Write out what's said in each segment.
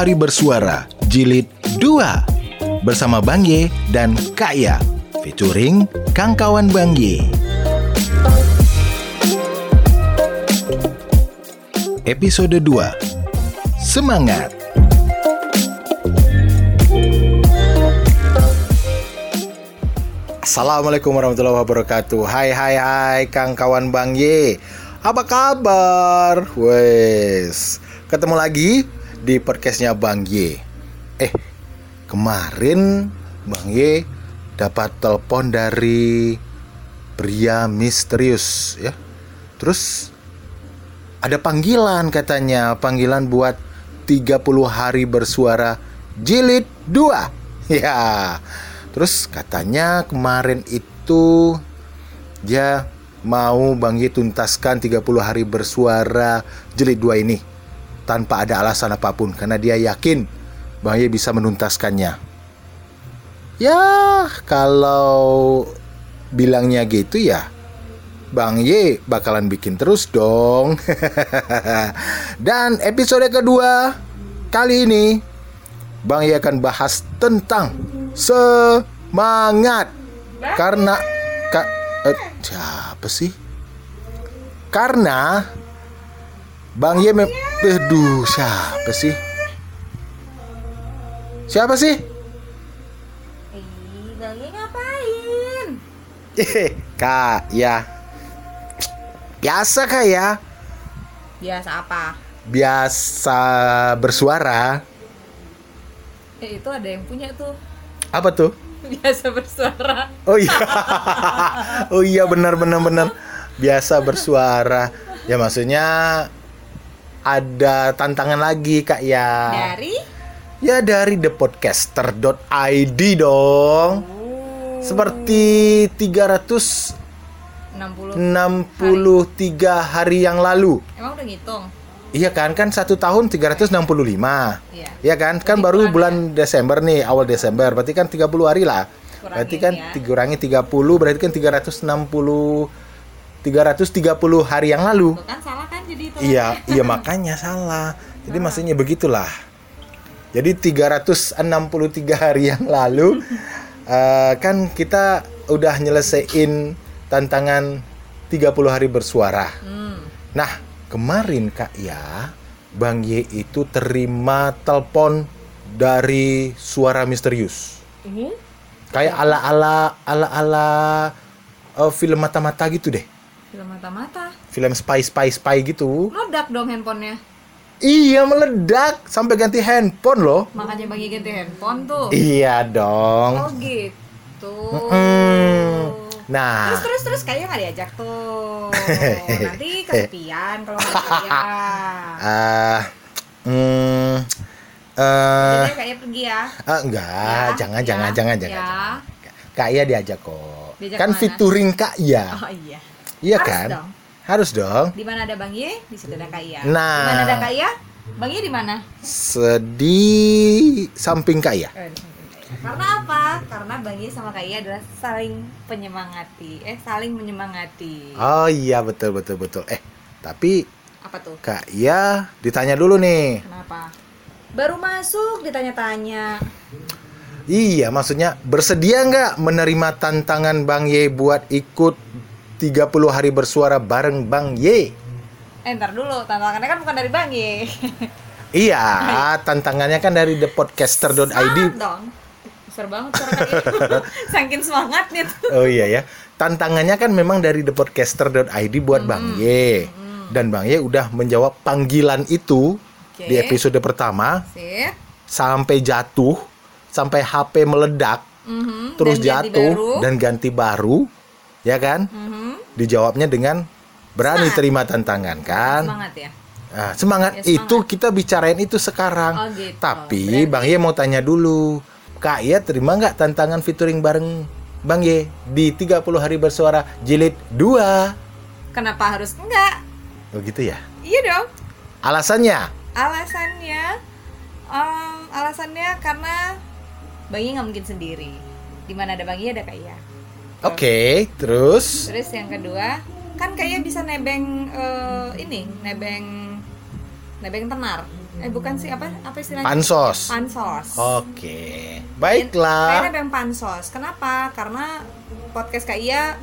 Hari Bersuara Jilid 2 Bersama Bang Ye dan Kak Ya Featuring Kang Kawan Bang Ye. Episode 2 Semangat. Assalamualaikum warahmatullahi wabarakatuh. Hai hai hai Kang Kawan Bang Ye. Apa kabar? Wes. Ketemu lagi di podcastnya Bang Ye. Eh Kemarin Bang Ye dapat telepon dari pria misterius ya. Terus ada panggilan katanya Panggilan buat 30 hari bersuara jilid 2 Ya. Terus katanya kemarin itu dia mau Bang Ye tuntaskan 30 hari bersuara jilid 2 ini tanpa ada alasan apa pun karena dia yakin Bang Ye bisa menuntaskannya. Ya, kalau bilangnya gitu ya Bang Ye bakalan bikin terus dong. Dan episode kedua kali ini Bang Ye akan bahas tentang semangat karena kak eh, siapa sih karena Bang Ye Aduh, siapa sih siapa sih Ih, Bang Ye ngapain? eh kak ya biasa kak ya Biasa apa? biasa bersuara Eh, itu ada yang punya tuh. apa tuh Biasa bersuara. Oh iya. oh iya benar benar benar. Biasa bersuara. Ya maksudnya ada tantangan lagi Kak ya. Dari Ya dari thepodcaster.id dong. Oh, Seperti 363 60. hari yang lalu. Emang udah ngitung? Iya kan kan satu tahun 365. Iya. Iya kan? Kan Jadi baru kurang bulan Desember nih, awal Desember. Berarti kan 30 hari lah. Kurangin berarti kan ya. dikurangi 30 berarti kan 360 330 hari yang lalu. Tuh kan salah kan jadi itu. Iya, iya makanya salah. Jadi maksudnya begitulah. Jadi 363 hari yang lalu eh, kan kita udah nyelesain tantangan 30 hari bersuara. Hmm. Nah, kemarin Kak ya, Bang Y itu terima telepon dari suara misterius. Ini Kayak ala-ala ala-ala eh, film mata-mata gitu deh. Film mata-mata. Film spy spy spy gitu. Meledak dong handphonenya. Iya, meledak sampai ganti handphone loh. Makanya Bang Ye ganti handphone tuh. Iya dong. Oh gitu. Mm. Nah, Terus terus terus kayaknya nggak diajak tuh. Nanti kesepian kalau nggak saya. ah, hmm, eh, Jadi kayak pergi ya. ah, enggak, Ya, jangan, ya, jangan, jangan, ya. jangan, jangan. Kak Iya diajak kok. Diajak kan featuring Kak Iya. Oh iya. Iya harus kan? dong. Harus dong. Di mana ada Bang Ye, di situ ada Kak Iya. Nah. Di mana ada Kak Iya? Bang Ye di mana? Di samping Kak Iya. Eh, di samping Kak Iya. Karena apa? Karena Bang Ye sama Kak Iya adalah saling penyemangati. Eh, saling menyemangati. Oh iya betul betul betul. Eh, tapi Apa tuh? Kak Iya ditanya dulu nih. Kenapa? Baru masuk ditanya-tanya. Iya, maksudnya bersedia nggak menerima tantangan Bang Ye buat ikut 30 hari bersuara bareng Bang Ye? Eh, ntar dulu. Tantangannya kan bukan dari Bang Ye. Iya, tantangannya kan dari thepodcaster.id. Dong. Besar banget. Saking semangatnya tuh. Oh iya ya. Tantangannya kan memang dari thepodcaster.id buat Bang Ye. Dan Bang Ye udah menjawab panggilan itu Oke. di episode pertama Sip. sampai jatuh, sampai HP meledak, Mhm. terus Dan jatuh dan ganti baru, ya kan? Mhm. Dijawabnya dengan berani terima tantangan kan? Semangat ya. Nah, semangat, Ya, semangat. itu kita bicarain itu sekarang. Oh, gitu. Tapi Berarti- Bang Ye mau tanya dulu, Kak Ye terima nggak tantangan featuring bareng Bang Ye di 30 hari bersuara jilid 2? Kenapa harus enggak? Begitu ya? Iya dong. Alasannya? Alasannya, em, alasannya karena Bang Ye nggak mungkin sendiri. Di mana ada Bang Ye ada Kak Iya. Oke, terus Terus yang kedua, kan kayaknya bisa nebeng eh, ini, nebeng nebeng tenar. Eh bukan sih apa apa istilahnya? Pansos. Pansos. Oke. Kayaknya Baiklah. ada yang pansos. Kenapa? Karena podcast Kak Iya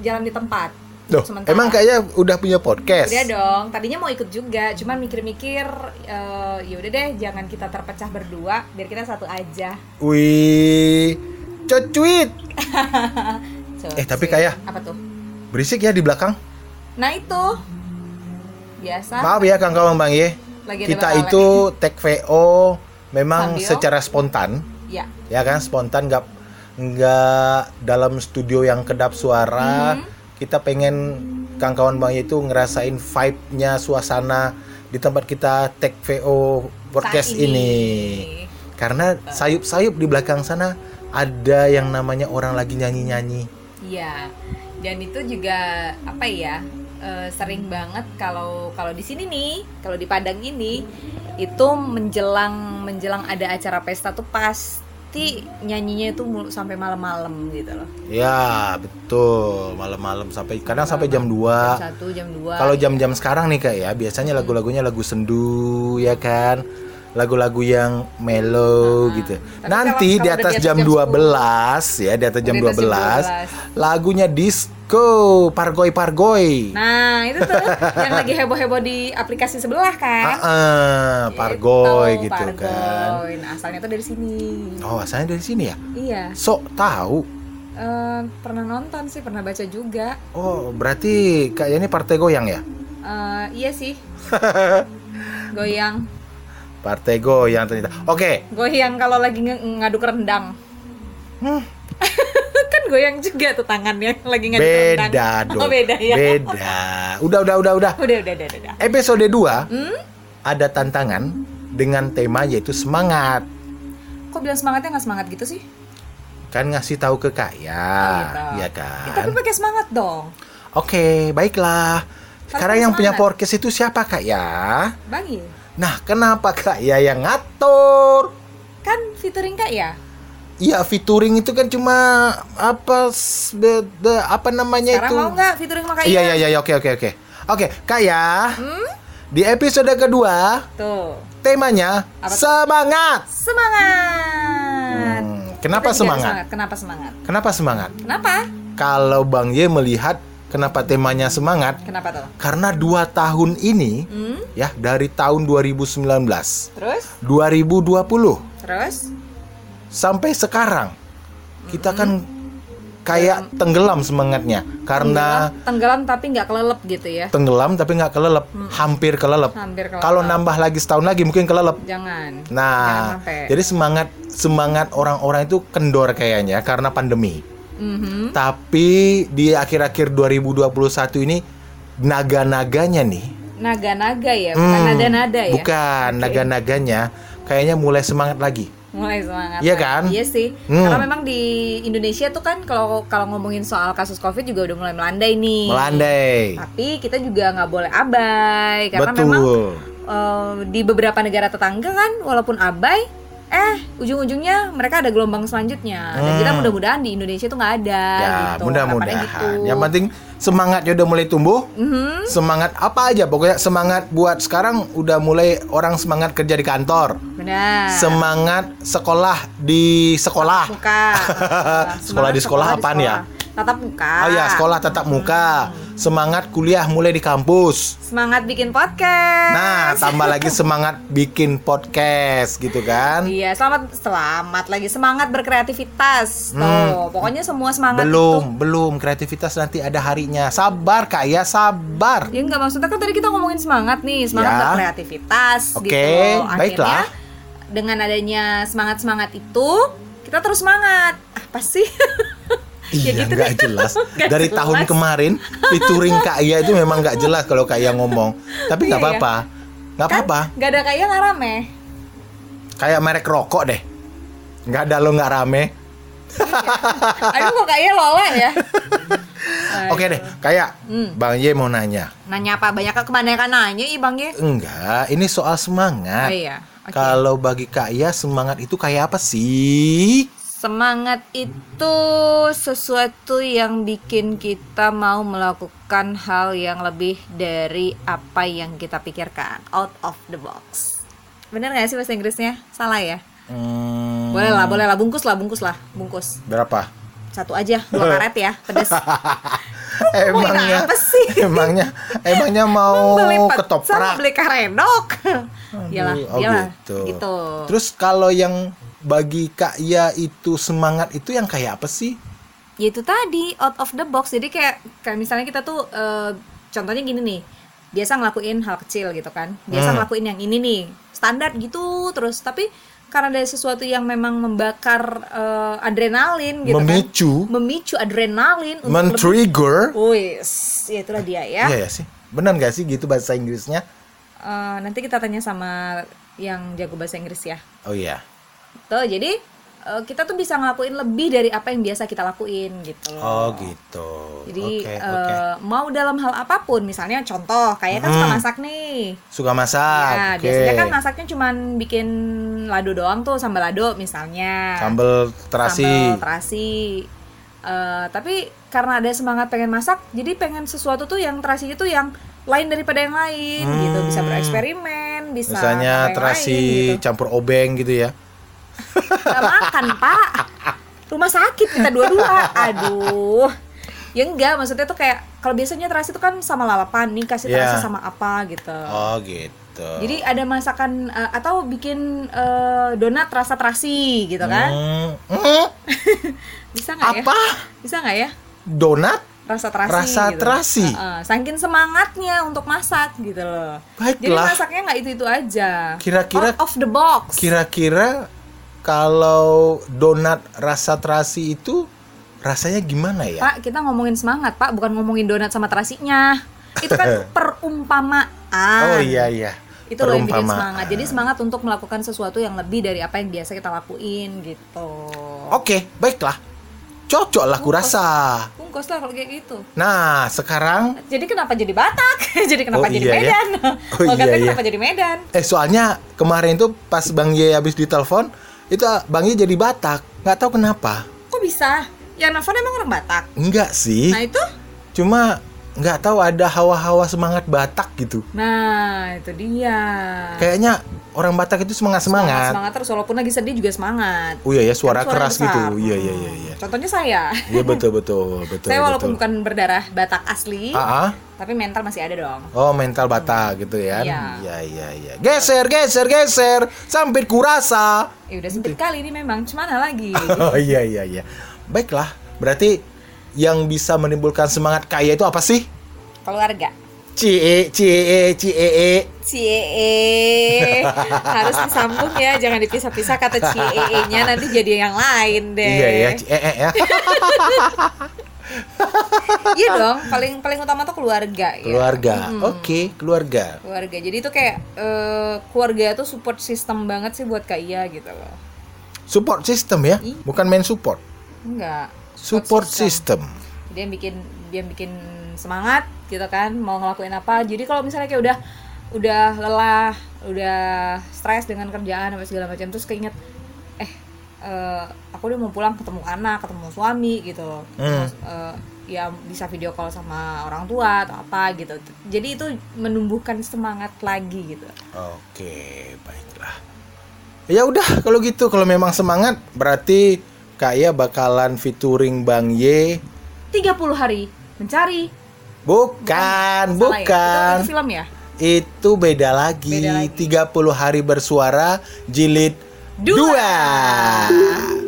jalan di tempat. Loh, Sementara- emang kayaknya udah punya podcast? Udah dong, tadinya mau ikut juga, cuman mikir-mikir eh, ya udah deh jangan kita terpecah berdua, biar kita satu aja. Wih. Cocuit. So, Eh, tapi kayak- apa tuh? Berisik ya di belakang. Nah itu biasa. Maaf ya Kang Kawan Bang Ye. Lagi ada Kita itu tag VO memang Sambil? secara spontan, Ya. ya kan? Spontan nggak nggak dalam studio yang kedap suara. Mhm. Kita pengen Kang Kawan Bang Ye itu ngerasain vibe-nya suasana di tempat kita tag VO podcast Saat ini. Karena sayup-sayup di belakang sana ada yang namanya orang lagi nyanyi-nyanyi. Iya. Dan itu juga apa ya? eh, sering banget kalau kalau di sini nih, kalau di Padang ini itu menjelang menjelang ada acara pesta tuh pasti nyanyinya itu mulu sampai malam-malam gitu loh. Ya, betul. Malam-malam sampai kadang sampai jam 2. Jam 1, jam 2. Kalau jam-jam sekarang nih kak ya, biasanya lagu-lagunya lagu sendu ya kan, lagu-lagu yang mellow Ah, gitu. tapi Nanti kalau- di kalau atas di jam atas jam 12 ya, di atas jam Di atas jam 12, 12. lagunya disco, pargoy-pargoy. Nah, itu tuh yang lagi heboh-heboh di aplikasi sebelah Ah, kan. ah, pargoy gitu, kan. Pargoy. Nah, asalnya tuh dari sini. Oh, asalnya dari sini ya? Iya. Sok tahu. Eh, pernah nonton sih, pernah baca juga. Oh, berarti kayaknya ini partai goyang ya? Eh, iya sih. goyang, Partai goyang ternyata. Oke, goyang kalau lagi nge- ngaduk rendang. Hmm. kan goyang juga tuh tangannya lagi ngaduk rendang. beda dong. Oh, beda ya. Beda. Udah, udah, udah, udah. Udah, udah, udah, udah. Episode 2 Hmm? ada tantangan dengan tema yaitu semangat. Kok bilang semangatnya nggak semangat gitu sih? Kan ngasih tahu ke Kak ya, Oh, gitu. ya Ya, kan? tapi pakai semangat dong. Oke, baiklah. Sekarang yang punya semangat. podcast itu siapa Kak ya? Bang Iya. Nah, kenapa Kak ya yang ngatur? Kan featuring Kak ya? Iya, featuring itu kan cuma apa s- be- be- apa namanya Sekarang itu? mau nggak featuring sama Kak Iya, Iya? iya, iya, oke, oke, oke. Oke, Kak ya. Hmm? Di episode kedua, Tuh. temanya Apa tuh? semangat. Semangat. Hmm, kenapa juga semangat? Kenapa semangat? Kenapa semangat? Kenapa? Kalau Bang Ye melihat kenapa temanya semangat, Kenapa tuh? karena dua tahun ini Hmm? ya dari tahun 2019, Terus? 2020 Terus? sampai sekarang kita kan kayak tenggelam semangatnya karena tenggelam, tenggelam tapi nggak kelelep gitu ya? tenggelam tapi nggak kelelep, hampir kelelep. Hampir kelelep. Kalau nambah lagi setahun lagi mungkin kelelep. Jangan. Jangan Nah, sampai. jadi semangat semangat orang-orang itu kendor kayaknya karena pandemi. Mhm. Tapi di akhir-akhir 2021 ini naga-naganya nih Naga-naga ya, bukan Hmm, nada-nada ya? Bukan, naga-naganya kayaknya mulai semangat lagi. Mulai semangat. Iya kan? Iya sih. Hmm. Karena memang di Indonesia tuh kan kalau kalau ngomongin soal kasus Covid juga udah mulai melandai nih. Melandai. Tapi kita juga nggak boleh abai karena Betul. memang eh, di beberapa negara tetangga kan walaupun abai eh ujung-ujungnya mereka ada gelombang selanjutnya dan Hmm. kita mudah-mudahan di Indonesia tuh nggak ada ya, gitu mudah-mudahan. Gitu. Yang penting semangatnya udah mulai tumbuh. Mhm. Semangat apa aja pokoknya semangat buat sekarang udah mulai orang semangat kerja di kantor. benar Semangat sekolah di sekolah. muka Sekolah di sekolah apaan ya? Tatap muka Oh ya, sekolah tatap muka. Semangat kuliah mulai di kampus. semangat bikin podcast Nah, tambah lagi semangat bikin podcast gitu kan. Iya, selamat selamat lagi semangat berkreativitas. Tuh, pokoknya semua semangat Hmm. Belum, itu. belum. Kreativitas nanti ada harinya. Sabar, Kak ya, sabar. Ya enggak maksudnya kan tadi kita ngomongin semangat nih, semangat Ya. berkreativitas Oke, gitu. Akhirnya, baiklah. Dengan adanya semangat-semangat itu, kita terus semangat. Apa sih? Ya Iya, gitu nggak jelas. Nggak Dari jelas. tahun kemarin, featuring Kak Iya itu memang nggak jelas kalau Kak Iya ngomong. Tapi nggak Iya, ya. apa-apa. Nggak Kan apa-apa. Gak ada kayak nggak rame. Kayak merek rokok deh. Nggak ada lo nggak rame. Aduh kok kayaknya lola ya. Oke deh, kayak Hmm. Bang Ye mau nanya. Nanya apa? Banyak kebanyakan nanya ih Bang ya. Enggak, ini soal semangat. Oh iya. Oke. Kalau bagi Kak Iya semangat itu kayak apa sih? Semangat itu sesuatu yang bikin kita mau melakukan hal yang lebih dari apa yang kita pikirkan, out of the box. Bener gak sih bahasa Inggrisnya? Salah ya? Hmm, Boleh lah, boleh lah. Bungkus lah, bungkus lah. Bungkus. berapa? Satu aja, dua karet ya. Pedes. emangnya apa sih? emangnya emangnya mau beli ketoprak beli karedok. Iyalah, oh iyalah. gitu. Gitu. terus kalau yang bagi Kak Ia itu semangat itu yang kayak apa sih? Ya itu tadi out of the box. Jadi kayak kayak misalnya kita tuh eh, contohnya gini nih. Biasa ngelakuin hal kecil gitu kan. Biasa Hmm. ngelakuin yang ini nih. Standar gitu terus. Tapi karena ada sesuatu yang memang membakar eh, adrenalin gitu Memicu. kan. Memicu. Adrenalin men-trigger. Wis, ya itulah dia ya. iya ya sih. Benar gak sih gitu bahasa Inggrisnya? Eh, nanti kita tanya sama yang jago bahasa Inggris ya. oh iya Tuh, jadi eh, kita tuh bisa ngelakuin lebih dari apa yang biasa kita lakuin gitu. oh gitu Jadi oke eh, oke mau dalam hal apa pun, misalnya contoh kayak kan suka Hmm. masak nih. suka masak Nah, oke biasanya kan masaknya cuman bikin lado doang tuh sambal lado misalnya. sambal terasi Sambal terasi. Eh, tapi karena ada semangat pengen masak, jadi pengen sesuatu tuh yang terasinya tuh yang lain daripada yang lain gitu, bisa Hmm. bereksperimen, bisa misalnya terasi lain, gitu. campur obeng gitu ya Nggak makan pak. Rumah sakit kita dua-dua. Aduh. Ya enggak maksudnya tuh kayak kalau biasanya terasi tuh kan sama lalapan nih kasih terasi Iya. sama apa gitu. Oh gitu. Jadi ada masakan eh, atau bikin eh, donat rasa terasi gitu kan? Hmm, hmm, bisa nggak ya? Apa? Bisa nggak ya? Donat rasa terasi Rasa gitu. terasi? Heeh, saking semangatnya untuk masak gitu loh. Jadi baiklah. masaknya nggak itu itu aja. Kira-kira- out of the box. Kira-kira kalau donat rasa terasi itu rasanya gimana ya? Pak, kita ngomongin semangat, Pak, bukan ngomongin donat sama terasinya. Itu kan perumpamaan. Oh iya iya. Itu loh yang bikin semangat. Jadi semangat untuk melakukan sesuatu yang lebih dari apa yang biasa kita lakuin gitu. Oke, baiklah. Cocok lah kurasa. Bungkus lah kalau kayak gitu. Nah, sekarang Jadi kenapa jadi Batak? jadi kenapa Oh, jadi iya ya. Medan? Oh, Logatnya iya, iya. kenapa jadi Medan? eh soalnya kemarin tuh pas Bang Ye habis ditelepon, itu Bang Ye jadi Batak. nggak tahu kenapa. Kok bisa? Yang nelfon emang orang Batak. Enggak sih. Nah itu? Cuma nggak tahu ada hawa-hawa semangat Batak gitu. Nah itu dia. Kayaknya orang Batak itu semangat semangat. Semangat terus walaupun lagi sedih juga semangat. Oh iya ya suara Kan keras besar. gitu. Iya Hmm. iya iya iya. Contohnya saya. Iya betul betul betul. saya walaupun betul. bukan berdarah Batak asli, Ah, ah. tapi mental masih ada dong. Oh mental Batak gitu ya? Iya. Iya iya iya. Geser geser geser sampai kurasa. Ya udah sempit kali ini memang, cemana lagi? Oh iya iya iya. Baiklah. Berarti yang bisa menimbulkan semangat kaya itu apa sih? Keluarga. Cie cie cie. Cie harus disambung ya, jangan dipisah-pisah kata cie-nya nanti jadi yang lain deh. Iya ya cie ya. Iya dong, paling paling utama tuh keluarga ya. Keluarga. Hmm. Oke keluarga. Keluarga. Jadi itu kayak eh, keluarga tuh support system banget sih buat Kak Iya gitu loh. Support system ya, Iya. bukan main support. Enggak. Support system. Jadi yang bikin dia bikin semangat gitu kan mau ngelakuin apa jadi kalau misalnya kayak udah udah lelah udah stres dengan kerjaan apa segala macam terus keinget eh eh, aku udah mau pulang ketemu anak ketemu suami gitu loh Hmm. Terus, eh, ya bisa video call sama orang tua atau apa gitu jadi itu menumbuhkan semangat lagi gitu Oke, baiklah. Ya udah kalau gitu kalau memang semangat berarti Kaya bakalan featuring Bang Y. 30 hari mencari Bukan, Salah ya? bukan. itu, itu film ya Itu beda lagi. Beda lagi. 30 hari bersuara jilid Dua. 2.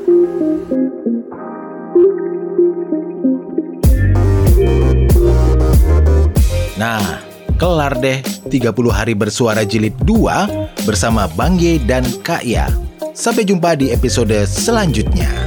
Nah, kelar deh 30 hari bersuara jilid 2 bersama Bang Ye dan Kak Ya. Sampai jumpa di episode selanjutnya.